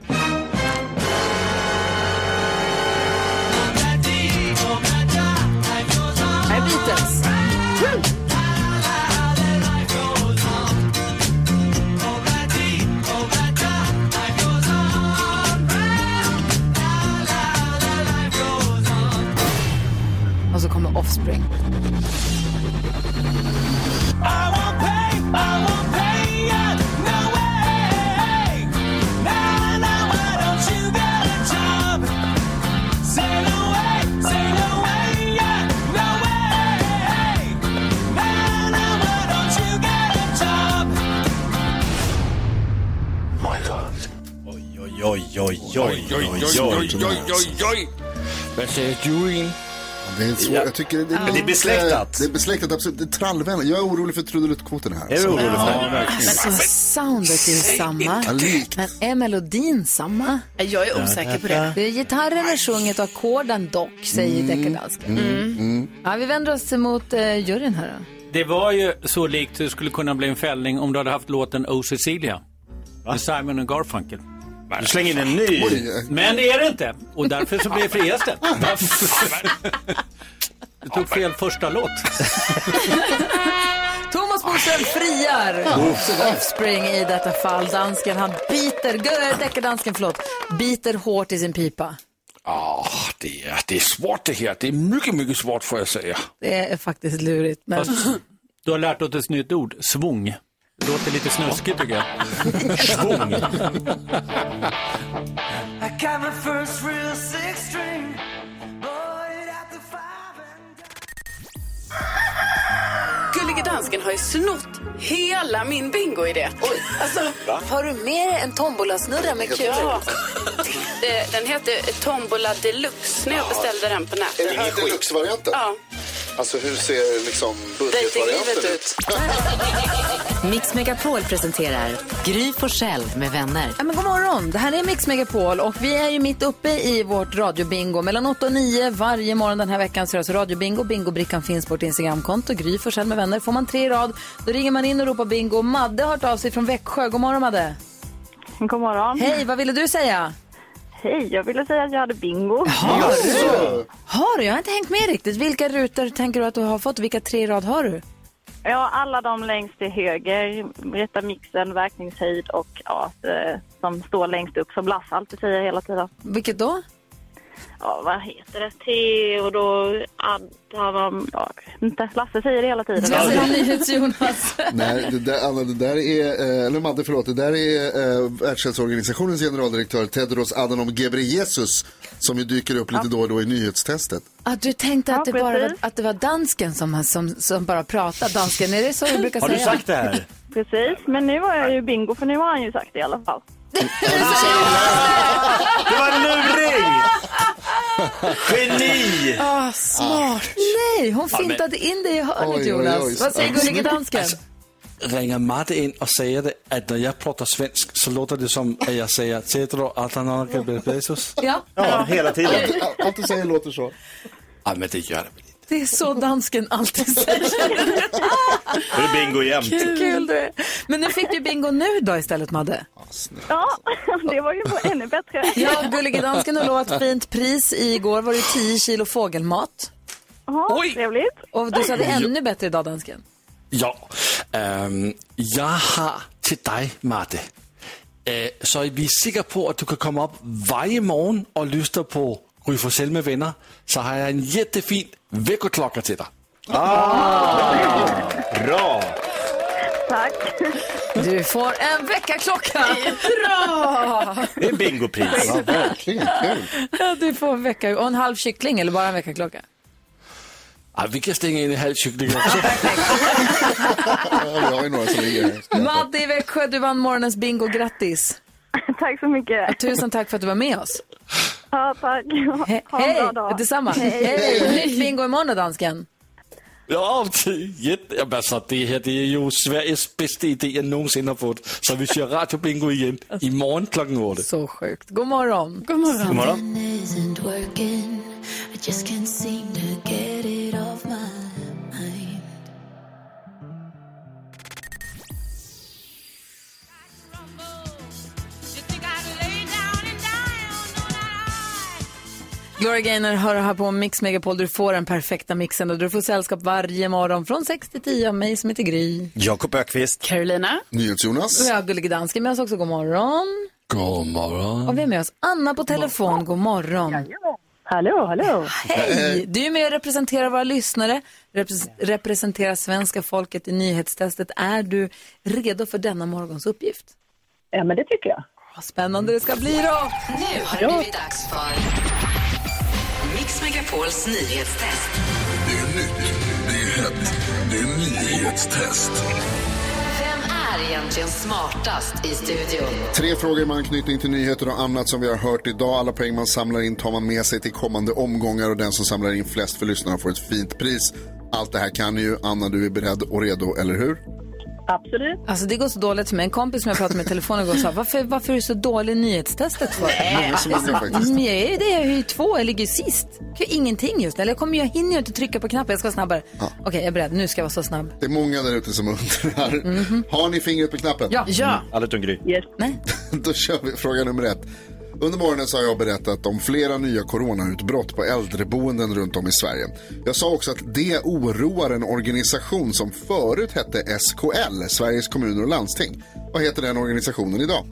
offspring. I won't pay, I won't pay ya, no way. Now, now, why don't you get a job? Sail away, sail away, yeah, no way. Now, now, why don't you get a job? My God. Oi, oi, oi, oi, oi, oi, oi, oi, oi, oi, oi, oi. Hvad sagde Julie? Det är svårt. Jag tycker det, det, är Men det är besläktat. Det är besläktat, absolut. Det är trallvänligt. Jag är orolig för trudeluttkvoten här. Är du orolig för det? Ja, verkligen. Men så soundet är ju samma. Ja. Men är melodin samma? Jag är osäker på det. Det är gitarren är sjunget och ackorden dock, säger mm. deckardansken. Mm. Ja, vi vänder oss mot uh, juryn här då. Det var ju så likt det skulle kunna bli en fällning om du hade haft låten Oh Cecilia. Med Simon och Garfunkel. Du slänger in en ny. Men det är det inte. Och därför så blir det frias det. Du tog fel första låt. Thomas Bodström friar Offspring i detta fall. Dansken, han biter, gö- deckardansken, förlåt, biter hårt i sin pipa. Ja, det är, det är svårt det här. Det är mycket, mycket svårt får jag säga. Det är faktiskt lurigt. Men... Fast du har lärt åt ett nytt ord, svung. Det låter lite snuskigt tycker jag. The Gullige dansken har ju snott hela min bingo-idé. Alltså, Har du med dig en tombolasnurra med kul? Ja. Det, den hette Tombola Deluxe när jag beställde den på nätet. Är det deluxe-varianten? Ja. Alltså hur ser liksom budgetvarianten ut? Mix Megapol presenterar Gry Forssell med vänner. Ja, men god morgon, det här är Mix Megapol och vi är ju mitt uppe i vårt radiobingo. Mellan 8 och 9 varje morgon den här veckan så är det alltså radiobingo. Bingobrickan finns på vårt Instagramkonto, Gry Forssell med vänner. Får man tre i rad, då ringer man in och ropar bingo. Madde har hört av sig från Växjö. God morgon Madde. God morgon. Hej, vad ville du säga? Hej, jag ville säga att jag hade bingo. Har du? Har du? Jag har inte hängt med riktigt. Vilka rutor tänker du att du har fått? Vilka tre i rad har du? Ja, alla de längst till höger, rätta mixen, verkningshöjd och ja, det, som står längst upp som Lasse alltid säger hela tiden. Vilket då? Ja, vad heter det? Theodor, Adam, ja, inte. Lasse säger det hela tiden. Vad säger NyhetsJonas? Nej, det där, Anna, det där är, eh, eller Madde, förlåt, det där är eh, Världshälsoorganisationens generaldirektör Tedros Adhanom Ghebreyesus som ju dyker upp lite då och då i nyhetstestet. Ah, du tänkte att, Ja, det bara var, att det var dansken som, som, som bara pratade. Dansken, är det så du brukar Har säga? du sagt det här? Precis, men nu har jag ju bingo för nu har han ju sagt det i alla fall. Det var en luring! Geni! Ah, smart. Nej, hon fintade in dig i hörnet Jonas. Vad säger gullige dansken? Alltså, ringer Madde in och säger det, att när jag pratar svensk så låter det som att jag säger Tedro Adhanom Ghebreyesus. Ja. Ja, hela tiden. Allt, du säger låter så. Ja, men det gör det. Det är så dansken alltid säger. Då är det bingo jämt. Kul, kul du är. Men nu fick du bingo nu då istället Madde. Ja, det var ju ännu bättre. Ja, gullige dansken har lovat fint pris. Igår var det 10 kilo fågelmat. Ja, trevligt. Och du sa det ännu bättre idag dansken. Ja, øhm, jag har till dig, Marte. Øh, så är vi säkra på att du kan komma upp varje morgon och lyssna på Gry Forssell med vänner, så har jag en jättefin veckoklocka till dig. Ah, bra! Tack. Du får en väckarklocka. Bra! Det är bingopris. Ja, verkligen. Kul. Ja, du får en vecka och en halv kyckling eller bara en väckarklocka. Ah, vi kan stänga in en halv kyckling också. Ja, vi har några som ligger. Madde i Växjö, du vann morgonens bingo. Grattis! Tack så mycket. Tusen tack för att du var med oss. Ja, tack. He- Ha en Hej! bra dag. Detsamma. Hej. Nytt bingo imorgon dansken. Ja, jätte... Jamen, alltså, det här det är ju Sveriges bästa idé jag någonsin har fått. Så vi kör radiobingo igen imorgon klockan åtta. Så sjukt. God morgon. God morgon. God morgon. isn't working. Gloria Gaynor hör här på Mix Megapol. Du får den perfekta mixen och du får sällskap varje morgon från 6 till 10 av mig som heter Gry. Jakob Ökvist. Carolina. Och NyhetsJonas. jag Gullige Dansken med oss också. God morgon. God morgon. Och vi har med oss Anna på telefon. God morgon. Hallå, hallå. Hej! Du är med och representerar våra lyssnare, repres- representerar svenska folket i nyhetstestet. Är du redo för denna morgons uppgift? Ja, men det tycker jag. Vad spännande det ska bli då! Nu har det blivit dags för Mix Megapols nyhetstest. Det är nytt, det är hett, det är nyhetstest. Vem är egentligen smartast i studion? Tre frågor med anknytning till nyheter och annat som vi har hört idag. Alla poäng man samlar in tar man med sig till kommande omgångar och den som samlar in flest för lyssnarna får ett fint pris. Allt det här kan ju. Anna, du är beredd och redo, eller hur? Absolut. Alltså det går så dåligt för mig. En kompis som jag pratade med i telefon igår sa, varför, varför är du så dålig i nyhetstestet för? Jag är ju det, jag är ju två, jag ligger ju sist. Jag kan ingenting just. Eller jag, kommer, jag hinner ju inte trycka på knappen, jag ska vara snabbare. Okej, jag är beredd, nu ska jag vara så snabb. Det är många där ute som undrar. Mhm. Har ni fingret på knappen? Ja. Ja. Alla utom Gry. Yes. Nej. Då kör vi fråga nummer ett. Under morgonen så har jag berättat om flera nya coronautbrott på äldreboenden runt om i Sverige. Jag sa också att det oroar en organisation som förut hette SKL, Sveriges kommuner och landsting. Vad heter den organisationen idag?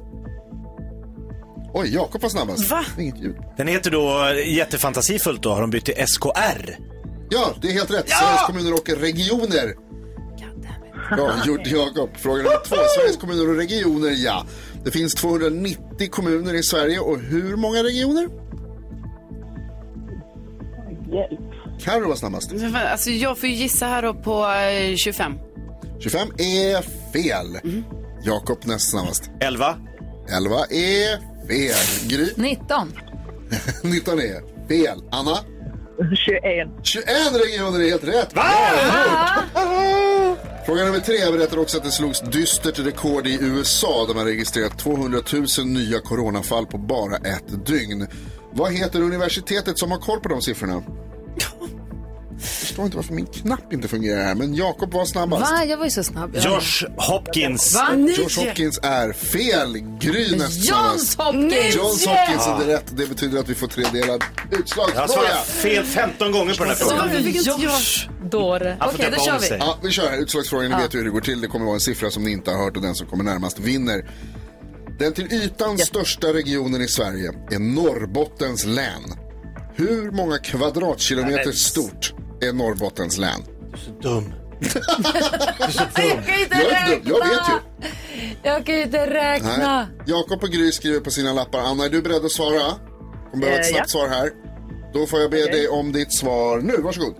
Oj, Jakob var snabbast. Va? Inget ljud. Den heter då jättefantasifullt då, har de bytt till SKR. Ja, det är helt rätt. Sveriges kommuner och regioner. Bra gjort Jakob. Fråga nummer två. Sveriges kommuner och regioner, ja. Det finns 290 kommuner i Sverige och hur många regioner? Hjälp. Carro var snabbast. Alltså, jag får ju gissa här då på eh, 25. 25 är fel. Jakob näst snabbast. 11. 11 är fel. Gry. 19. 19 är fel. Anna. 21. 21 regioner är helt rätt. Va? Fråga nummer tre. Berättar också att det slogs dystert rekord i USA där man registrerat 200 000 nya coronafall på bara ett dygn. Vad heter universitetet som har koll på de siffrorna? Förstår inte varför min knapp inte fungerar här, men Jakob var snabbast. Va? Jag var ju så snabb. Josh Hopkins. Va? Josh Hopkins är fel. Gry näst Johns. Hopkins! Johns Hopkins är det rätt. Det betyder att vi får tredelad Jag har svarat fel 15 gånger på den här Så frågan. varför fick inte jag... Dåre. Okej, då kör vi. Ja, vi kör här. Utslagsfrågan, ni vet ju hur det går till. Det kommer vara en siffra som ni inte har hört och den som kommer närmast vinner. Den till ytan största regionen i Sverige är Norrbottens län. Hur många kvadratkilometer stort är Norrbottens län? Dum. Jag kan ju inte Jag är inte dum, jag vet ju. Jag kan ju inte räkna. Nej. Jakob och Gry skriver på sina lappar. Anna, är du beredd att svara? Kommer behöva ett Eh, snabbt svar här. Då får jag be dig om ditt svar nu. Varsågod.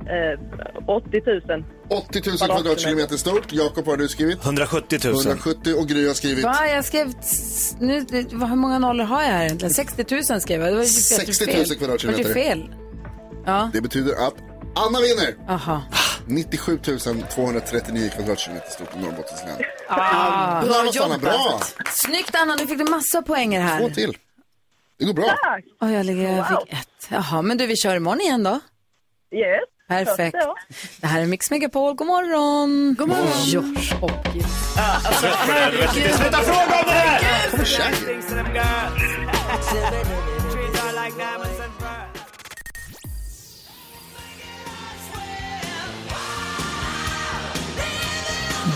Eh, 80 000. 80 000 kvadratkilometer stort. Jakob, vad har du skrivit? 170 000. 170 och Gry har skrivit Va? Jag skrev... Nu, det- hur många nollor har jag här egentligen? 60 000 skrev jag. Det var ju 60 000 fel. Det var kvadratkilometer. ju fel. Ja. Det betyder att Anna vinner. Aha. 97 239 kvadratkilometer stort i Norrbottens län. Ah, Bra Anna, bra! Snyggt Anna, du fick du massa poänger här. Två till. Det går bra. Och jag, ligger, jag fick ett. Jaha, men du, vi kör imorgon igen då. Yes. Perfekt. Det här är Mix Megapol. God morgon. God morgon. Josh Hopkins. Sluta fråga om det här!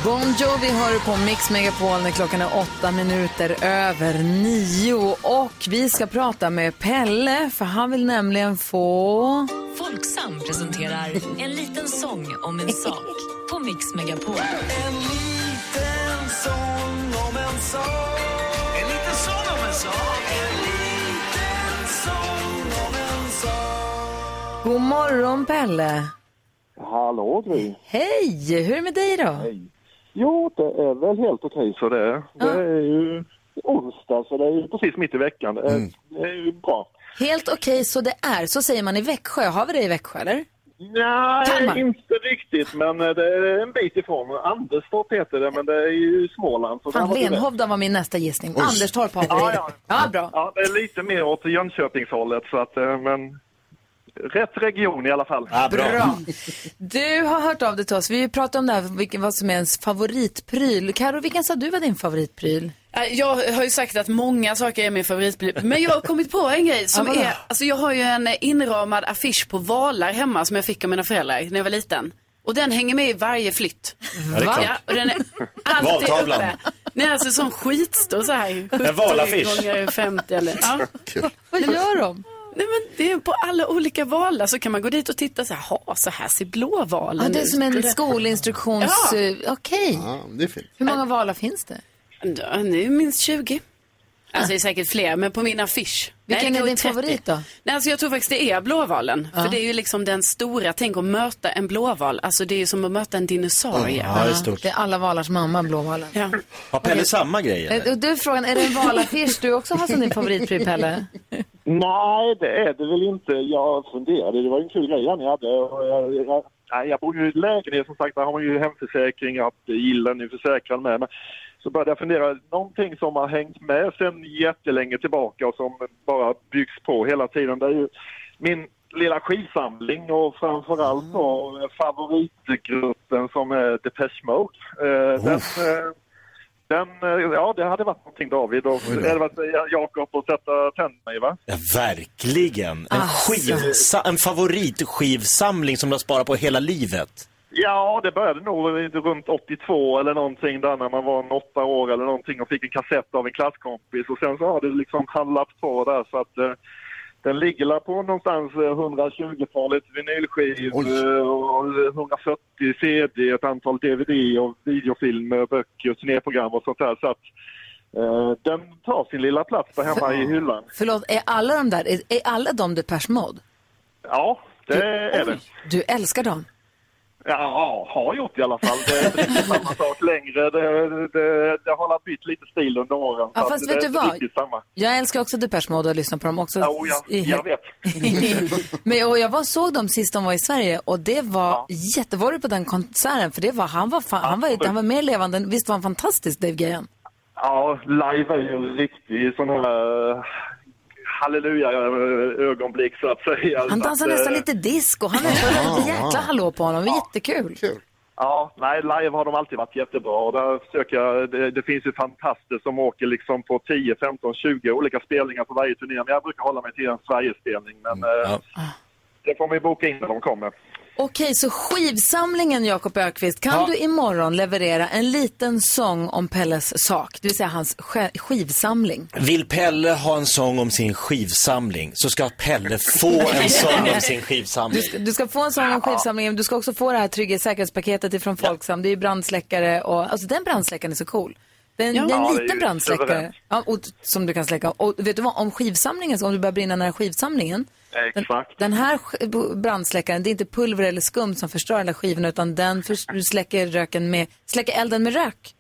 Bon Jovi hör du på Mix Megapol när klockan är åtta minuter över nio. Och vi ska prata med Pelle, för han vill nämligen få... Folksam presenterar En liten sång om en sak på Mix Megapol. En liten sång om en sak. En liten sång om en sak. En liten sång om en sak. God morgon, Pelle. Hallå Gry. Hej! Hur är det med dig då? Jo, det är väl helt okej så det är. Det är ju onsdag så det är ju precis mitt i veckan. Det är, det är ju bra. Helt okej så det är. Så säger man i Växjö. Har vi det i Växjö, eller? Nej, Kalmar. inte riktigt men eh, det är en bit ifrån. Anderstorp heter det men det är ju Småland. Så Fan. Lenhovda var min nästa gissning. Anderstorp har vi. Ja, ja. ja, bra. Ja, det är lite mer åt Jönköpingshållet så att, eh, men rätt region i alla fall. bra. Du har hört av dig till oss. Vi pratade om det här, vilken, vad som är ens favoritpryl. Karo, vilken sa du var din favoritpryl? Jag har ju sagt att många saker är min favoritpryl, men jag har kommit på en grej som Ja, är, alltså jag har ju en inramad affisch på valar hemma som jag fick av mina föräldrar när jag var liten. Och den hänger med i varje flytt. Ja, det är klart. Ja, och den är alltid Valtavlan. uppe. Nej, alltså som skitstor så här. 70 valaffisch. gånger 50 eller. Ja. Vad gör de? Nej, men det är på alla olika valar så kan man gå dit och titta så här, ha så här ser blåvalen Ja, det är ut." som en det- skolinstruktions... Ja. Okej. det är fint. Hur många valar finns det? Ja, det är minst 20. Alltså det är säkert fler, men på min affisch. Vilken Nej, det är din 30. favorit då? Nej, alltså jag tror faktiskt det är blåvalen. Ja. För det är ju liksom den stora, tänk att möta en blåval. Alltså det är ju som att möta en dinosaurie. Ja, det är stort. Det är alla valars mamma, blåvalen. Ja. Har Pelle samma grej eller? Eh, Och du är frågan, är det en valaffisch du också har som din favoritpryl, Pelle? Nej, det är det väl inte. Jag funderade, det var en kul grej ni hade. Jag, jag, nej, jag bor ju i lägenhet som sagt, där har man ju hemförsäkring, att gillen är försäkrad med. Men så började jag fundera, någonting som har hängt med sedan jättelänge tillbaka och som bara byggs på hela tiden. Det är ju min lilla skivsamling och framförallt då favoritgruppen som är Depeche Mode. Eh, den, eh, den, eh, ja, det hade varit någonting David och eh, Jakob att sätta tänderna i va? Ja, verkligen. En, Alltså. skivsa- en favoritskivsamling som du har sparat på hela livet. Ja, det började nog runt 82 eller någonting där när man var en åtta år eller någonting och fick en kassett av en klasskompis och sen så har det liksom handlat på där så att eh, den ligger på någonstans eh, 120-talet vinylskivor eh, och 140 CD, ett antal DVD och videofilmer, böcker, turnéprogram och sånt där så att eh, den tar sin lilla plats där hemma i hyllan. Förlåt, är alla de där, är, är alla de Depeche Mode? Ja, det är det. Du älskar dem? Ja, har gjort i alla fall. Det är inte samma sak längre. Det, det, det har bytt lite stil under åren. Ja, fast vet du vad? samma. Jag älskar också Depeche Mode och lyssnar på dem också. Jo, jag, jag vet. Men och jag var, såg dem sist de var i Sverige och det var jätte... Var du på den konserten? För det var, han, var fan, han, var, han var mer levande. Visst var han fantastisk, Dave Gahan? Ja, live är ju en riktig sån här halleluja-ögonblick så att säga. Han dansar att, nästan eh, lite disco. Han är ett jäkla hallå på honom. Var jättekul. Ja, nej, live har de alltid varit jättebra. Och där försöker jag, det, det finns ju fantaster som åker liksom på 10, 15, 20 olika spelningar på varje turné. Men jag brukar hålla mig till en Sverigespelning. Men eh, det får ju boka in när de kommer. Okej, så skivsamlingen, Jakob Ökvist. Kan Ja. du imorgon leverera en liten sång om Pelles sak? Det vill säga hans sk- skivsamling. Vill Pelle ha en sång om sin skivsamling så ska Pelle få en sång om sin skivsamling. Du ska, du ska få en sång om skivsamlingen, men du ska också få det här trygga säkerhetspaketet ifrån Folksam. Det är ju brandsläckare och, alltså den brandsläckaren är så cool. Den, Ja. det är Ja, en det är liten brandsläckare ja, och, som du kan släcka. Och vet du vad, om skivsamlingen, om du börjar brinna nära skivsamlingen. Exakt. Den här brandsläckaren, det är inte pulver eller skum som förstör alla skivorna utan den för, släcker, röken med, släcker elden med rök.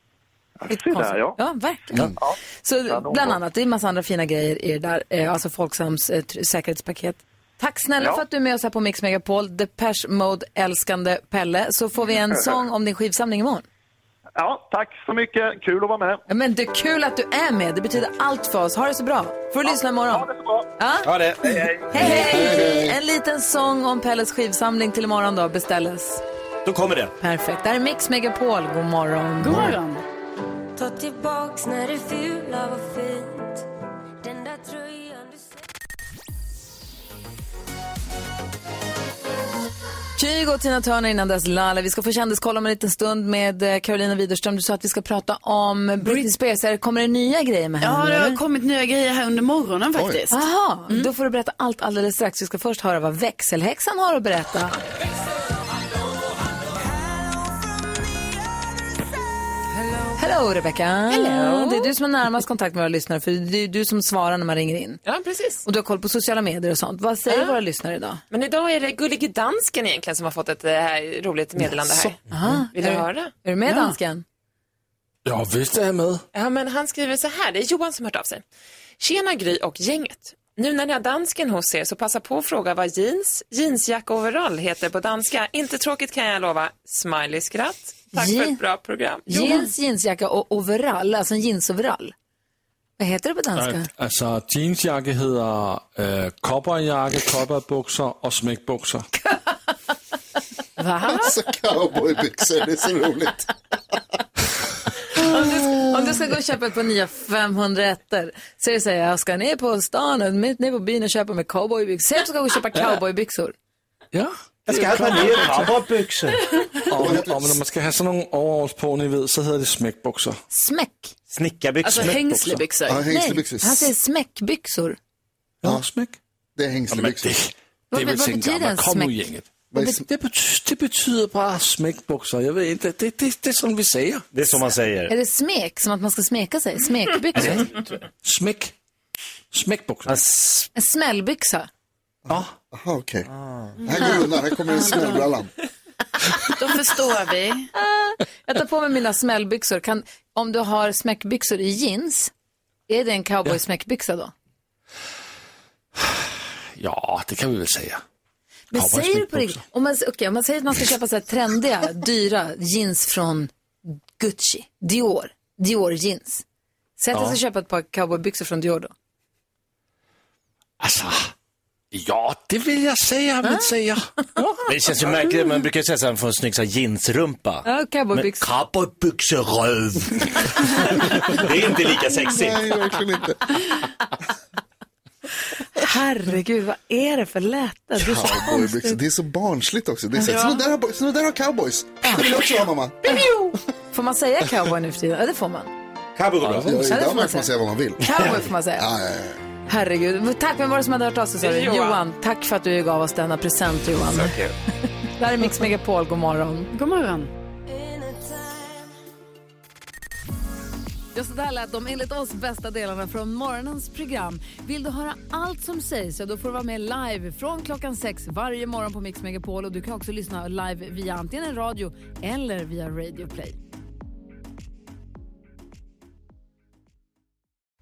Lite där, ja. Ja, verkligen. Så bland annat, det är en massa andra fina grejer i det där, eh, alltså Folksams eh, säkerhetspaket. Tack snälla Ja. för att du är med oss här på Mix Megapol, Depeche Mode-älskande Pelle. Så får vi en sång om din skivsamling imorgon. Ja, tack så mycket. Kul att vara med. Ja, Men det är kul att du är med, det betyder allt för oss. Ha det så bra. Får du lyssna imorgon. Ha det så bra. Ja? Ja, det. Hej, hej. Hej, hej! En liten sång om Pelles skivsamling till imorgon då beställes. Då kommer det. Perfekt. Det här är Mix Megapol. God morgon. God morgon. Ta tillbaks när det fula var fint Kygo och Tina Turner innan dess Lale. Vi ska få kändiskoll om en liten stund med eh, Carolina Widerström. Du sa att vi ska prata om Britney Spears. Kommer det nya grejer med henne? Ja, det har eller? kommit nya grejer här under morgonen faktiskt. Jaha, då får du berätta allt alldeles strax. Vi ska först höra vad växelhäxan har att berätta. Hello Rebecca. Hello. Det är du som har närmast kontakt med våra lyssnare för det är du som svarar när man ringer in. Ja, precis. Och du har koll på sociala medier och sånt. Vad säger Ja. våra lyssnare idag? Men idag är det Gullige Dansken egentligen som har fått ett eh, här, roligt meddelande här. Aha, Vill du är, höra? Är du med Ja. dansken? Ja, visst är jag med. Ja, men han skriver så här, det är Johan som har hört av sig. Tjena Gry och gänget. Nu när ni har dansken hos er så passa på att fråga vad jeans, jeansjacka och overall heter på danska. Inte tråkigt kan jag lova. Smiley skratt. Tack för Je- ett bra program. Johan. Jeans, jeansjacka och overall, alltså en jeansoverall. Vad heter det på danska? Äh, alltså, jeansjacka heter äh, cowboyjacka, cowboybuxor och smäckbuxor. Va? Alltså cowboybyxor, det är så roligt. Om du, om du ska gå och köpa par nya 501 så är det så här, jag ska ner på stan, mitt ner på byn och köpa med cowboybyxor. Säg att du ska gå och köpa cowboybyxor. Ja. Jag ska ha ett par cowboybyxor. Och, och när man ska ha sådana overalls på, ni vet, så heter det smäckbuxor. Smäck. Snickarbyxor. Alltså hängslebyxor. Ja, Nej, hängslebyxor. han säger smäckbyxor. Ja, smäck. Det är hängslebyxor. Vad- Det är. Kom nu smäck? gänget. Vad är Det, det, betyder, det betyder bara smäckbuxor. Jag vet inte, det, det, det är som vi säger. Det är så man Är säger. det smek, som att man ska smeka sig? Smekbyxor? Smäck. Smäckbuxor. En smällbyxa? Ja. Aha, okej. Här går undan, här kommer en smällbrallan. Då förstår vi. Jag tar på mig mina smällbyxor. Kan, om du har smäckbyxor i jeans, är det en cowboy-smäckbyxa då? Ja, det kan vi väl säga. Men Cowboy säger du på riktigt, om man, okay, om man säger att man ska köpa så här trendiga, dyra jeans från Gucci, Dior, Dior jeans. Säg att jag Ja. ska köpa ett par cowboybyxor från Dior då. Alltså, ja, det vill jag säga, men säga. Ja. Det känns ju märkligt, man brukar ju säga så här, man får en snygg så här jeansrumpa. Ja, Men cowboybyxor. cowboybyxor röv. det är inte lika sexigt. Nej, verkligen inte. Herregud, vad är det för läte? Det är så Cowboybyxor, konstigt. det är så barnsligt också. Det är så, Ja. såna, där har, såna där har cowboys. Det vill jag också ha mamma. Får man säga cowboy nu för tiden? Ja, det får man. Cowboy går bra. Ja, I det får man Danmark får säga. man säga vad man vill. Cowboy får man säga. Ja, ja, ja. Herregud. Tack, vem var det som hade hört av sig? Johan. Johan, tack för att du gav oss denna present, Johan. Det här är Mix Megapol, god morgon. God morgon. Ja, så där lät de enligt oss bästa delarna från morgonens program. Vill du höra allt som sägs så då får du vara med live från klockan sex varje morgon på Mix Megapol. Och du kan också lyssna live via antingen en radio eller via Radio Play.